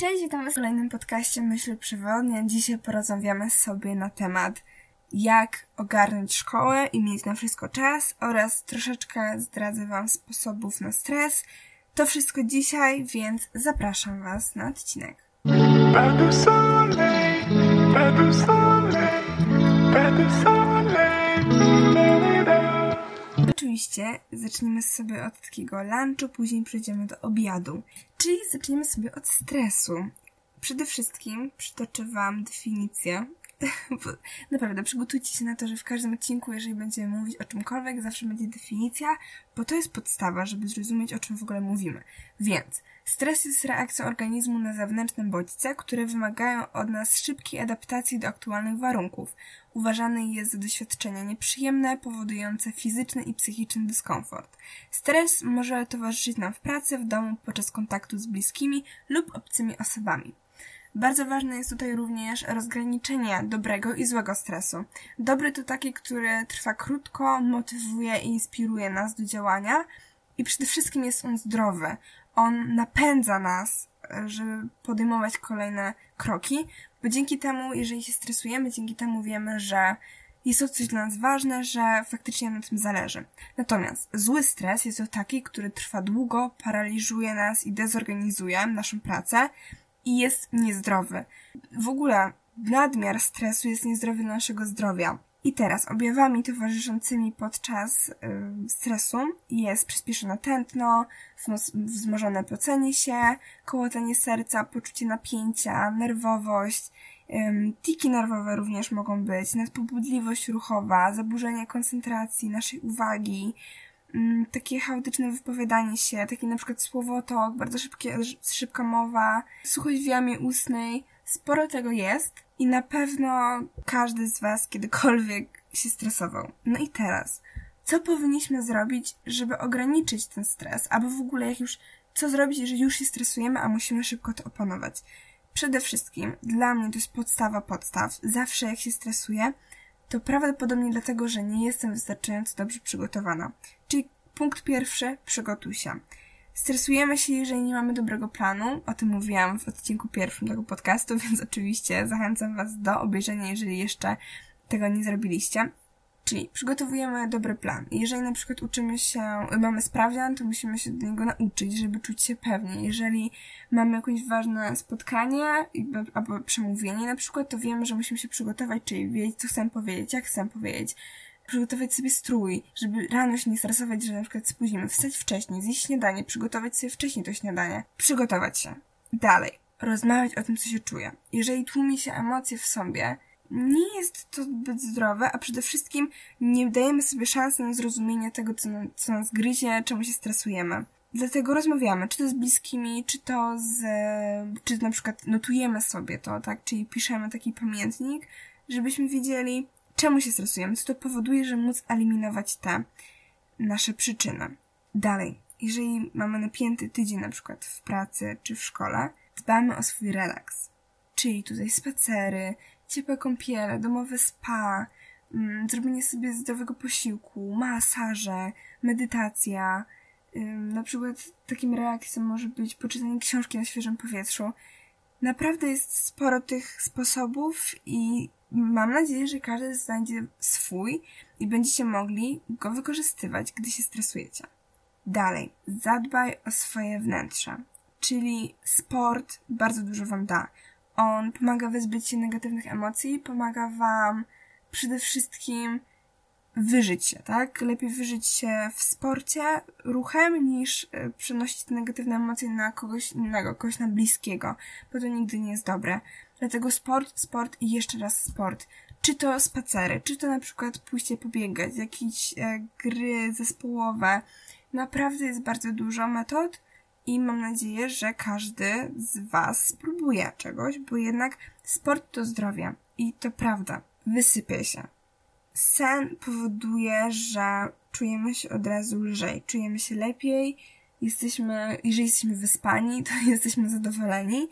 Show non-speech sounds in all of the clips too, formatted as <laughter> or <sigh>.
Cześć, witam Was w kolejnym podcaście Myśli Przewodnia. Dzisiaj porozmawiamy sobie na temat jak ogarnąć szkołę i mieć na wszystko czas oraz troszeczkę zdradzę Wam sposobów na stres. To wszystko dzisiaj, więc zapraszam Was na odcinek. Oczywiście zaczniemy sobie od takiego lunchu, później przejdziemy do obiadu. Czyli zaczniemy sobie od stresu. Przede wszystkim przytoczę Wam definicję. <laughs> Naprawdę, przygotujcie się na to, że w każdym odcinku, jeżeli będziemy mówić o czymkolwiek, zawsze będzie definicja, bo to jest podstawa, żeby zrozumieć, o czym w ogóle mówimy. Więc stres jest reakcją organizmu na zewnętrzne bodźce, które wymagają od nas szybkiej adaptacji do aktualnych warunków. Uważany jest za doświadczenia nieprzyjemne, powodujące fizyczny i psychiczny dyskomfort. Stres może towarzyszyć nam w pracy, w domu, podczas kontaktu z bliskimi lub obcymi osobami. Bardzo ważne jest tutaj również rozgraniczenie dobrego i złego stresu. Dobry to taki, który trwa krótko, motywuje i inspiruje nas do działania i przede wszystkim jest on zdrowy. On napędza nas, żeby podejmować kolejne kroki, bo dzięki temu, jeżeli się stresujemy, dzięki temu wiemy, że jest to coś dla nas ważne, że faktycznie na tym zależy. Natomiast zły stres jest to taki, który trwa długo, paraliżuje nas i dezorganizuje naszą pracę, i jest niezdrowy. W ogóle nadmiar stresu jest niezdrowy dla naszego zdrowia. I teraz objawami towarzyszącymi podczas y, stresu jest przyspieszone tętno, wzmożone pocenie się, kołotanie serca, poczucie napięcia, nerwowość, y, tiki nerwowe również mogą być, nadpobudliwość ruchowa, zaburzenie koncentracji, naszej uwagi, takie chaotyczne wypowiadanie się, taki na przykład słowotok, bardzo szybkie, szybka mowa, suchość w jamie ustnej. Sporo tego jest i na pewno każdy z Was kiedykolwiek się stresował. No i teraz, co powinniśmy zrobić, żeby ograniczyć ten stres, albo w ogóle jak już, co zrobić, jeżeli już się stresujemy, a musimy szybko to opanować? Przede wszystkim, dla mnie to jest podstawa podstaw. Zawsze jak się stresuję, to prawdopodobnie dlatego, że nie jestem wystarczająco dobrze przygotowana. Czyli punkt pierwszy, przygotuj się. Stresujemy się, jeżeli nie mamy dobrego planu. O tym mówiłam w odcinku pierwszym tego podcastu, <laughs> więc oczywiście zachęcam Was do obejrzenia, jeżeli jeszcze tego nie zrobiliście. Czyli przygotowujemy dobry plan. Jeżeli na przykład uczymy się, mamy sprawdzian, to musimy się do niego nauczyć, żeby czuć się pewnie. Jeżeli mamy jakieś ważne spotkanie albo przemówienie na przykład, to wiemy, że musimy się przygotować, czyli wiedzieć, co chcę powiedzieć, jak chcę powiedzieć. Przygotować sobie strój, żeby rano się nie stresować, że na przykład spóźnimy. Wstać wcześniej, zjeść śniadanie, przygotować sobie wcześniej to śniadanie. Przygotować się. Dalej. Rozmawiać o tym, co się czuje. Jeżeli tłumi się emocje w sobie, nie jest to zbyt zdrowe, a przede wszystkim nie dajemy sobie szansy na zrozumienie tego, co, co nas gryzie, czemu się stresujemy. Dlatego rozmawiamy, czy to z bliskimi, czy to z, czy na przykład notujemy sobie to, tak, czyli piszemy taki pamiętnik, żebyśmy wiedzieli, czemu się stresujemy, co to powoduje, że móc eliminować te nasze przyczyny. Dalej, jeżeli mamy napięty tydzień na przykład w pracy czy w szkole, dbamy o swój relaks. Czyli tutaj spacery, ciepłe kąpiele, domowe spa, mm, zrobienie sobie zdrowego posiłku, masaże, medytacja. Na przykład takim reakcją może być poczytanie książki na świeżym powietrzu. Naprawdę jest sporo tych sposobów i mam nadzieję, że każdy znajdzie swój i będziecie mogli go wykorzystywać, gdy się stresujecie. Dalej, zadbaj o swoje wnętrze, czyli sport bardzo dużo Wam da. On pomaga wyzbyć się negatywnych emocji, pomaga wam przede wszystkim wyżyć się, tak? Lepiej wyżyć się w sporcie ruchem niż e, przenosić te negatywne emocje na kogoś innego, kogoś na bliskiego, bo to nigdy nie jest dobre. Dlatego sport, sport i jeszcze raz sport. Czy to spacery, czy to na przykład pójście pobiegać, jakieś e, gry zespołowe. Naprawdę jest bardzo dużo metod, i mam nadzieję, że każdy z Was spróbuje czegoś, bo jednak sport to zdrowie. I to prawda, wysypie się. Sen powoduje, że czujemy się od razu lżej, czujemy się lepiej, jesteśmy, jeżeli jesteśmy wyspani, to <laughs> jesteśmy zadowoleni,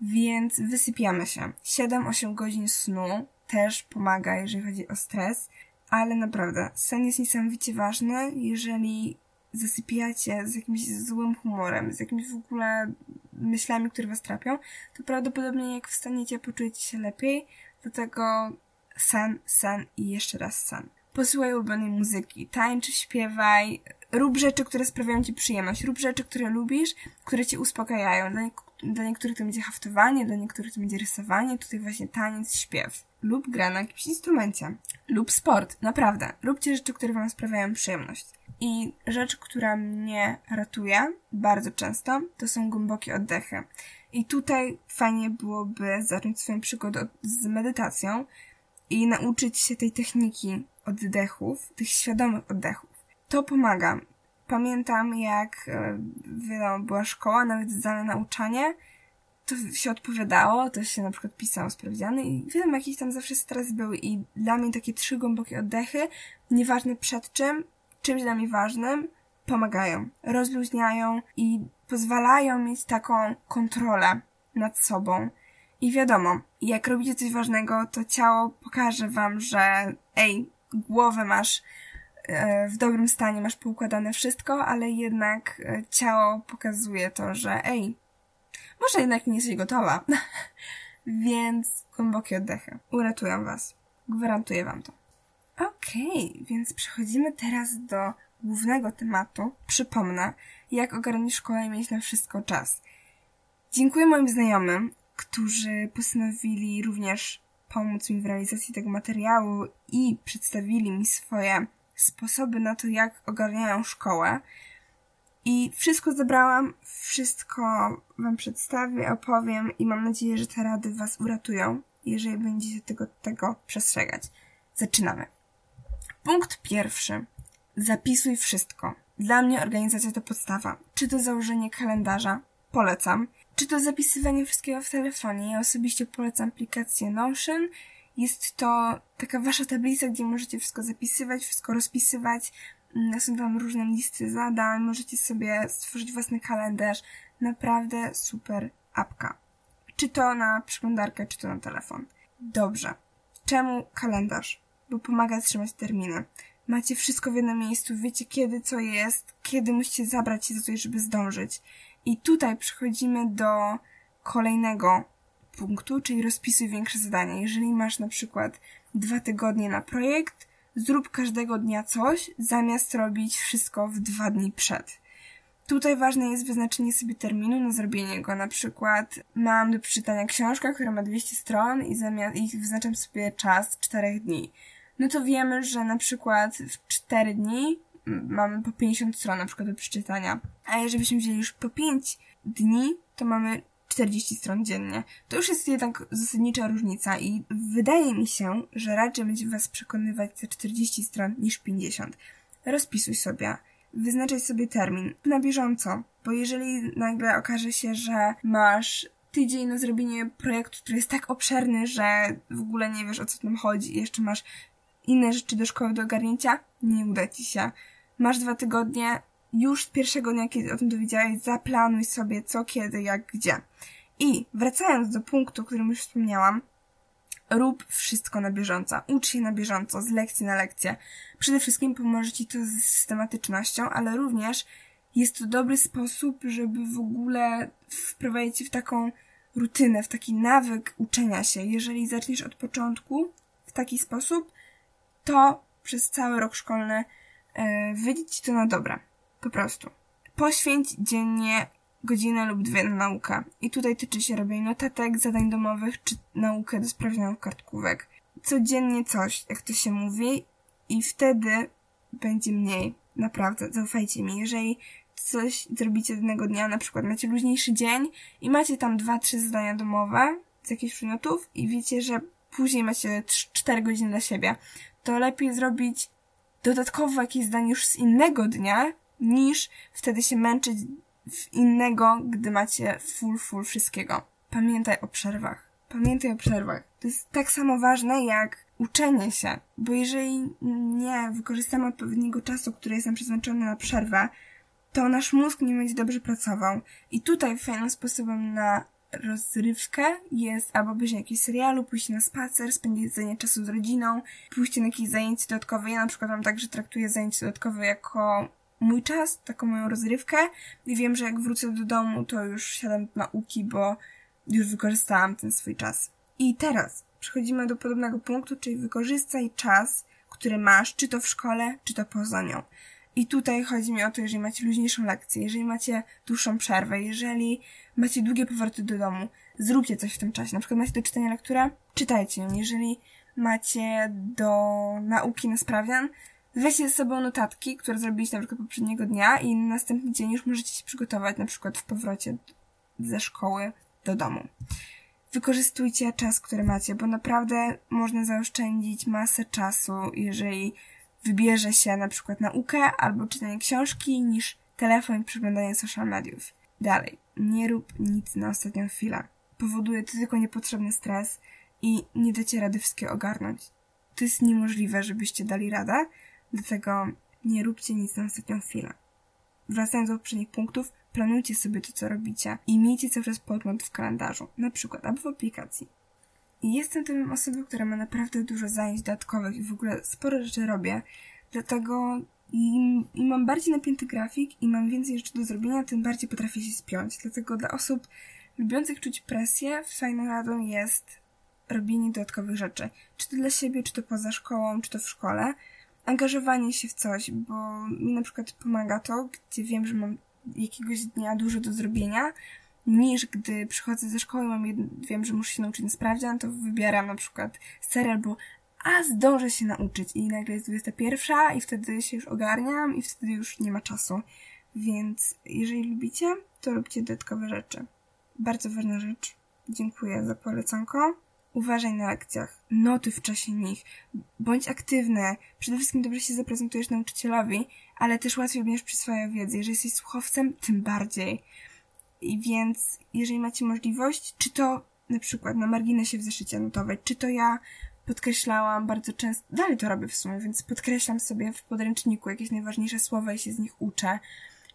więc wysypiamy się. 7-8 godzin snu też pomaga, jeżeli chodzi o stres, ale naprawdę sen jest niesamowicie ważny, jeżeli zasypiacie z jakimś złym humorem, z jakimiś w ogóle myślami, które was trapią, to prawdopodobnie jak wstaniecie, poczujecie się lepiej. Dlatego sen, sen i jeszcze raz sen. Posłuchaj ulubionej muzyki, tańcz, śpiewaj, rób rzeczy, które sprawiają ci przyjemność, rób rzeczy, które lubisz, które cię uspokajają. Dla, nie dla niektórych to będzie haftowanie, dla niektórych to będzie rysowanie, tutaj właśnie taniec, śpiew lub gra na jakimś instrumencie lub sport. Naprawdę, róbcie rzeczy, które wam sprawiają przyjemność. I rzecz, która mnie ratuje bardzo często, to są głębokie oddechy. I tutaj fajnie byłoby zacząć swoją przygodę z medytacją i nauczyć się tej techniki oddechów, tych świadomych oddechów. To pomaga. Pamiętam, jak e, wiadomo, była szkoła, nawet zdane nauczanie, to się odpowiadało, to się na przykład pisało sprawdziany i wiadomo, jakiś tam zawsze stres był i dla mnie takie trzy głębokie oddechy, nieważne przed czym, czymś dla mnie ważnym, pomagają, rozluźniają i pozwalają mieć taką kontrolę nad sobą. I wiadomo, jak robicie coś ważnego, to ciało pokaże wam, że ej, głowę masz w dobrym stanie, masz poukładane wszystko, ale jednak e, ciało pokazuje to, że ej, może jednak nie jesteś gotowa. <laughs> Więc głębokie oddechy uratują was. Gwarantuję wam to. Okej, okay, więc przechodzimy teraz do głównego tematu. Przypomnę, jak ogarnąć szkołę i mieć na wszystko czas. Dziękuję moim znajomym, którzy postanowili również pomóc mi w realizacji tego materiału i przedstawili mi swoje sposoby na to, jak ogarniają szkołę. I wszystko zebrałam, wszystko Wam przedstawię, opowiem i mam nadzieję, że te rady Was uratują, jeżeli będziecie tego, tego przestrzegać. Zaczynamy. Punkt pierwszy. Zapisuj wszystko. Dla mnie organizacja to podstawa. Czy to założenie kalendarza? Polecam. Czy to zapisywanie wszystkiego w telefonie? Ja osobiście polecam aplikację Notion. Jest to taka wasza tablica, gdzie możecie wszystko zapisywać, wszystko rozpisywać. Mm, są tam różne listy zadań, możecie sobie stworzyć własny kalendarz. Naprawdę super apka. Czy to na przeglądarkę, czy to na telefon. Dobrze. Czemu kalendarz? Bo pomaga trzymać terminy. Macie wszystko w jednym miejscu, wiecie kiedy co jest, kiedy musicie zabrać się za coś, żeby zdążyć. I tutaj przechodzimy do kolejnego punktu, czyli rozpisuj większe zadania. Jeżeli masz na przykład dwa tygodnie na projekt, zrób każdego dnia coś, zamiast robić wszystko w dwa dni przed. Tutaj ważne jest wyznaczenie sobie terminu na zrobienie go. Na przykład mam do przeczytania książkę, która ma 200 stron i, zamiast, i wyznaczam sobie czas 4 dni. No to wiemy, że na przykład w 4 dni mamy po 50 stron na przykład do przeczytania. A jeżeli byśmy wzięli już po 5 dni, to mamy 40 stron dziennie. To już jest jednak zasadnicza różnica i wydaje mi się, że raczej będzie Was przekonywać te 40 stron niż 50. Rozpisuj sobie. Wyznaczaj sobie termin na bieżąco, bo jeżeli nagle okaże się, że masz tydzień na zrobienie projektu, który jest tak obszerny, że w ogóle nie wiesz o co tam chodzi i jeszcze masz inne rzeczy do szkoły do ogarnięcia, nie uda ci się. Masz dwa tygodnie, już z pierwszego dnia, kiedy o tym dowiedziałeś, zaplanuj sobie co, kiedy, jak, gdzie. I wracając do punktu, o którym już wspomniałam, rób wszystko na bieżąco. Ucz się na bieżąco, z lekcji na lekcję. Przede wszystkim pomoże Ci to z systematycznością, ale również jest to dobry sposób, żeby w ogóle wprowadzić w taką rutynę, w taki nawyk uczenia się. Jeżeli zaczniesz od początku w taki sposób, to przez cały rok szkolny e, wyjdzie Ci to na dobre. Po prostu. Poświęć dziennie godzinę lub dwie na naukę. I tutaj tyczy się robienia notatek, zadań domowych czy naukę do sprawdzianu kartkówek. Codziennie coś, jak to się mówi, i wtedy będzie mniej. Naprawdę, zaufajcie mi. Jeżeli coś zrobicie jednego dnia, na przykład macie luźniejszy dzień i macie tam dwa, trzy zadania domowe z jakichś przedmiotów i wiecie, że później macie 4 godziny dla siebie, to lepiej zrobić dodatkowo jakieś zdanie już z innego dnia, niż wtedy się męczyć w innego, gdy macie full, full wszystkiego. Pamiętaj o przerwach. Pamiętaj o przerwach. To jest tak samo ważne jak uczenie się, bo jeżeli nie wykorzystamy odpowiedniego czasu, który jest nam przeznaczony na przerwę, to nasz mózg nie będzie dobrze pracował. I tutaj fajnym sposobem na rozrywkę jest albo obejrzenie jakiegoś serialu, pójść na spacer, spędzenie czasu z rodziną, pójście na jakieś zajęcie dodatkowe. Ja na przykład mam tak, że traktuję zajęcie dodatkowe jako mój czas, taką moją rozrywkę i wiem, że jak wrócę do domu, to już siadam do nauki, bo już wykorzystałam ten swój czas. I teraz przechodzimy do podobnego punktu, czyli wykorzystaj czas, który masz, czy to w szkole, czy to poza nią. I tutaj chodzi mi o to, jeżeli macie luźniejszą lekcję, jeżeli macie dłuższą przerwę, jeżeli macie długie powroty do domu, zróbcie coś w tym czasie. Na przykład macie do czytania lekturę, czytajcie ją. Jeżeli macie do nauki na sprawdzian, weźcie ze sobą notatki, które zrobiliście na przykład poprzedniego dnia i na następny dzień już możecie się przygotować na przykład w powrocie ze szkoły do domu. Wykorzystujcie czas, który macie, bo naprawdę można zaoszczędzić masę czasu, jeżeli wybierze się na przykład naukę albo czytanie książki niż telefon i przeglądanie social mediów. Dalej, nie rób nic na ostatnią chwilę. Powoduje to tylko niepotrzebny stres i nie dacie rady wszystkie ogarnąć. To jest niemożliwe, żebyście dali radę, dlatego nie róbcie nic na ostatnią chwilę. Wracając do poprzednich punktów, planujcie sobie to, co robicie i miejcie cały czas podgląd w kalendarzu, na przykład albo w aplikacji. I jestem tym osobą, która ma naprawdę dużo zajęć dodatkowych i w ogóle sporo rzeczy robię, dlatego im, im mam bardziej napięty grafik i mam więcej rzeczy do zrobienia, tym bardziej potrafię się spiąć. Dlatego dla osób lubiących czuć presję, fajną radą jest robienie dodatkowych rzeczy. Czy to dla siebie, czy to poza szkołą, czy to w szkole. Angażowanie się w coś, bo mi na przykład pomaga to, gdzie wiem, że mam jakiegoś dnia dużo do zrobienia, niż gdy przychodzę ze szkoły, mam jed... wiem, że muszę się nauczyć na sprawdzian, to wybieram na przykład serial, bo a zdążę się nauczyć i nagle jest 21 i wtedy się już ogarniam i wtedy już nie ma czasu. Więc jeżeli lubicie, to róbcie dodatkowe rzeczy. Bardzo ważna rzecz. Dziękuję za polecanko. Uważaj na lekcjach. Noty w czasie nich. Bądź aktywny. Przede wszystkim dobrze się zaprezentujesz nauczycielowi, ale też łatwiej będziesz przyswajał wiedzę. Jeżeli jesteś słuchowcem, tym bardziej. I więc, jeżeli macie możliwość, czy to na przykład na marginesie w zeszycie notowej, czy to ja podkreślałam bardzo często, dalej to robię w sumie, więc podkreślam sobie w podręczniku jakieś najważniejsze słowa i się z nich uczę.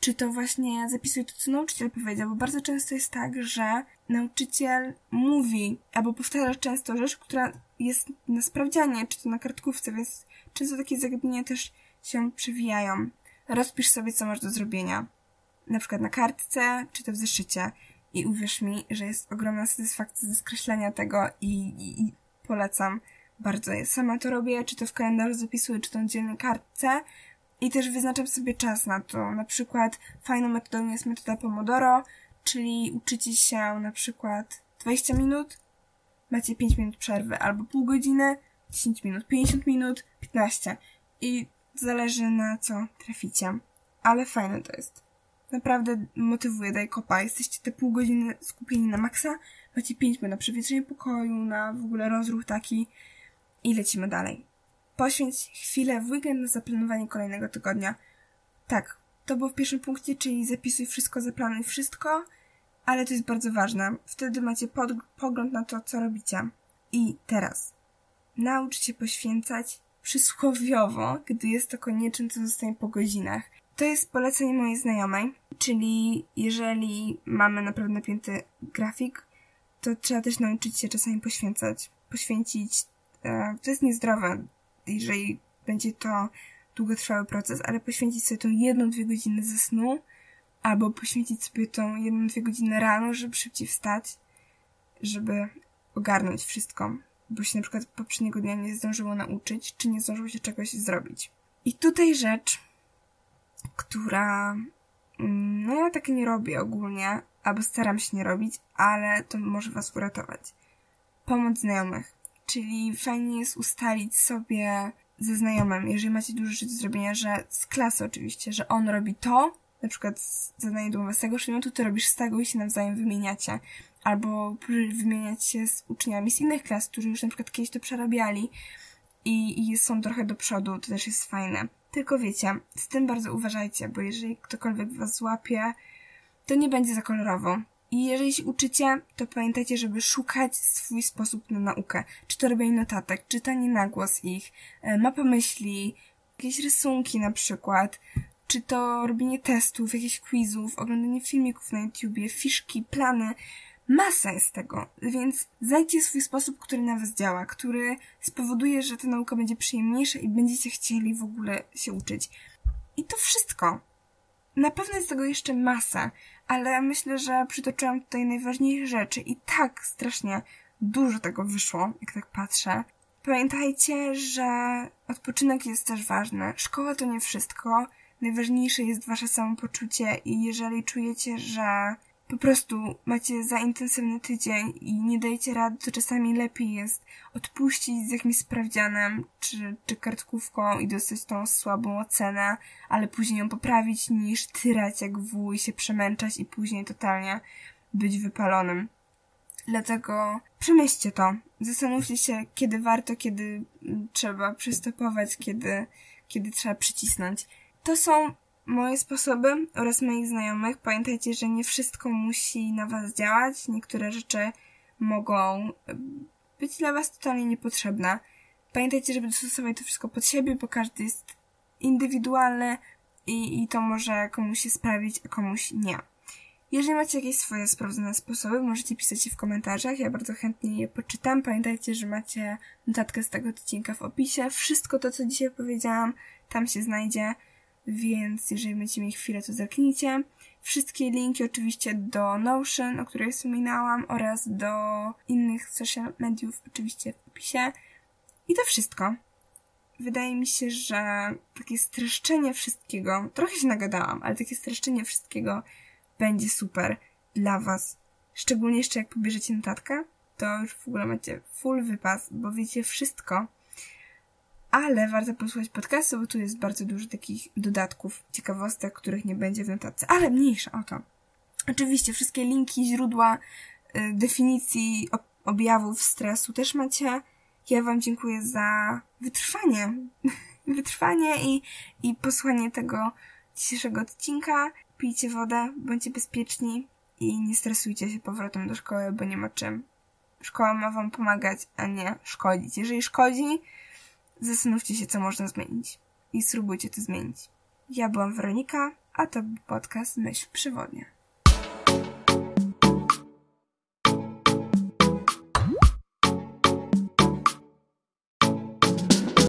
Czy to właśnie zapisuję to, co nauczyciel powiedział, bo bardzo często jest tak, że nauczyciel mówi albo powtarza często rzecz, która jest na sprawdzianie, czy to na kartkówce, więc często takie zagadnienia też się przewijają. Rozpisz sobie, co masz do zrobienia. Na przykład na kartce, czy to w zeszycie. I uwierz mi, że jest ogromna satysfakcja ze skreślenia tego i, i, i polecam bardzo. Ja sama to robię, czy to w kalendarzu zapisuję, czy to na dziennej kartce i też wyznaczam sobie czas na to. Na przykład fajną metodą jest metoda Pomodoro, czyli uczycie się na przykład 20 minut, macie 5 minut przerwy, albo pół godziny, 10 minut, 50 minut, 15. I zależy na co traficie. Ale fajne to jest. Naprawdę motywuje, daj kopa. Jesteście te pół godziny skupieni na maksa, macie 5 minut na przewietrzenie pokoju, na w ogóle rozruch taki i lecimy dalej. Poświęć chwilę w weekend na zaplanowanie kolejnego tygodnia. Tak, to było w pierwszym punkcie, czyli zapisuj wszystko, zaplanuj wszystko, ale to jest bardzo ważne. Wtedy macie pod, pogląd na to, co robicie. I teraz. Naucz się poświęcać przysłowiowo, gdy jest to konieczne, co zostanie po godzinach. To jest polecenie mojej znajomej, czyli jeżeli mamy naprawdę napięty grafik, to trzeba też nauczyć się czasami poświęcać. Poświęcić, e, to jest niezdrowe, jeżeli będzie to długotrwały proces, ale poświęcić sobie tą jedną, dwie godziny ze snu, albo poświęcić sobie tą jedną, dwie godziny rano, żeby szybciej wstać, żeby ogarnąć wszystko, bo się na przykład poprzedniego dnia nie zdążyło nauczyć, czy nie zdążyło się czegoś zrobić. I tutaj rzecz, która, mm, no ja tak nie robię ogólnie, albo staram się nie robić, ale to może was uratować. Pomoc znajomych. Czyli fajnie jest ustalić sobie ze znajomym, jeżeli macie dużo rzeczy do zrobienia, że z klasy oczywiście, że on robi to, na przykład zadanie domowe z tego przedmiotu, ty robisz z tego i się nawzajem wymieniacie. Albo wymieniać się z uczniami z innych klas, którzy już na przykład kiedyś to przerabiali i, i są trochę do przodu, to też jest fajne. Tylko wiecie, z tym bardzo uważajcie, bo jeżeli ktokolwiek was złapie, to nie będzie za kolorowo. I jeżeli się uczycie, to pamiętajcie, żeby szukać swój sposób na naukę. Czy to robienie notatek, czytanie na głos ich, e, mapa myśli, jakieś rysunki na przykład, czy to robienie testów, jakichś quizów, oglądanie filmików na YouTubie, fiszki, plany. Masa jest tego, więc znajdźcie swój sposób, który na Was działa, który spowoduje, że ta nauka będzie przyjemniejsza i będziecie chcieli w ogóle się uczyć. I to wszystko. Na pewno jest tego jeszcze masa, ale myślę, że przytoczyłam tutaj najważniejsze rzeczy i tak strasznie dużo tego wyszło, jak tak patrzę. Pamiętajcie, że odpoczynek jest też ważny. Szkoła to nie wszystko. Najważniejsze jest wasze samopoczucie i jeżeli czujecie, że po prostu macie za intensywny tydzień i nie dajecie rady, to czasami lepiej jest odpuścić z jakimś sprawdzianem czy, czy kartkówką i dostać tą słabą ocenę, ale później ją poprawić niż tyrać jak wuj, się przemęczać i później totalnie być wypalonym. Dlatego przemyślcie to. Zastanówcie się, kiedy warto, kiedy trzeba przystopować, kiedy, kiedy trzeba przycisnąć. To są moje sposoby oraz moich znajomych. Pamiętajcie, że nie wszystko musi na was działać. Niektóre rzeczy mogą być dla was totalnie niepotrzebne. Pamiętajcie, żeby dostosować to wszystko pod siebie, bo każdy jest indywidualny i, i to może komuś się sprawić, a komuś nie. Jeżeli macie jakieś swoje sprawdzone sposoby, możecie pisać je w komentarzach. Ja bardzo chętnie je poczytam. Pamiętajcie, że macie notatkę z tego odcinka w opisie. Wszystko to, co dzisiaj powiedziałam, tam się znajdzie, więc jeżeli będziecie mieli chwilę, to zerknijcie. Wszystkie linki oczywiście do Notion, o której wspominałam, oraz do innych social mediów oczywiście w opisie. I to wszystko. Wydaje mi się, że takie streszczenie wszystkiego, trochę się nagadałam, ale takie streszczenie wszystkiego będzie super dla Was. Szczególnie jeszcze jak pobierzecie notatkę, to już w ogóle macie full wypas, bo wiecie wszystko. Ale warto posłuchać podcastu, bo tu jest bardzo dużo takich dodatków, ciekawostek, których nie będzie w notatce. Ale mniejsza o to. Oczywiście wszystkie linki, źródła, y, definicji objawów stresu też macie. Ja Wam dziękuję za wytrwanie. <laughs> wytrwanie i, i posłanie tego dzisiejszego odcinka pijcie wodę, bądźcie bezpieczni i nie stresujcie się powrotem do szkoły, bo nie ma czym. Szkoła ma wam pomagać, a nie szkodzić. Jeżeli szkodzi, zastanówcie się, co można zmienić i spróbujcie to zmienić. Ja byłam Weronika, a to był podcast Myśl Przewodnia.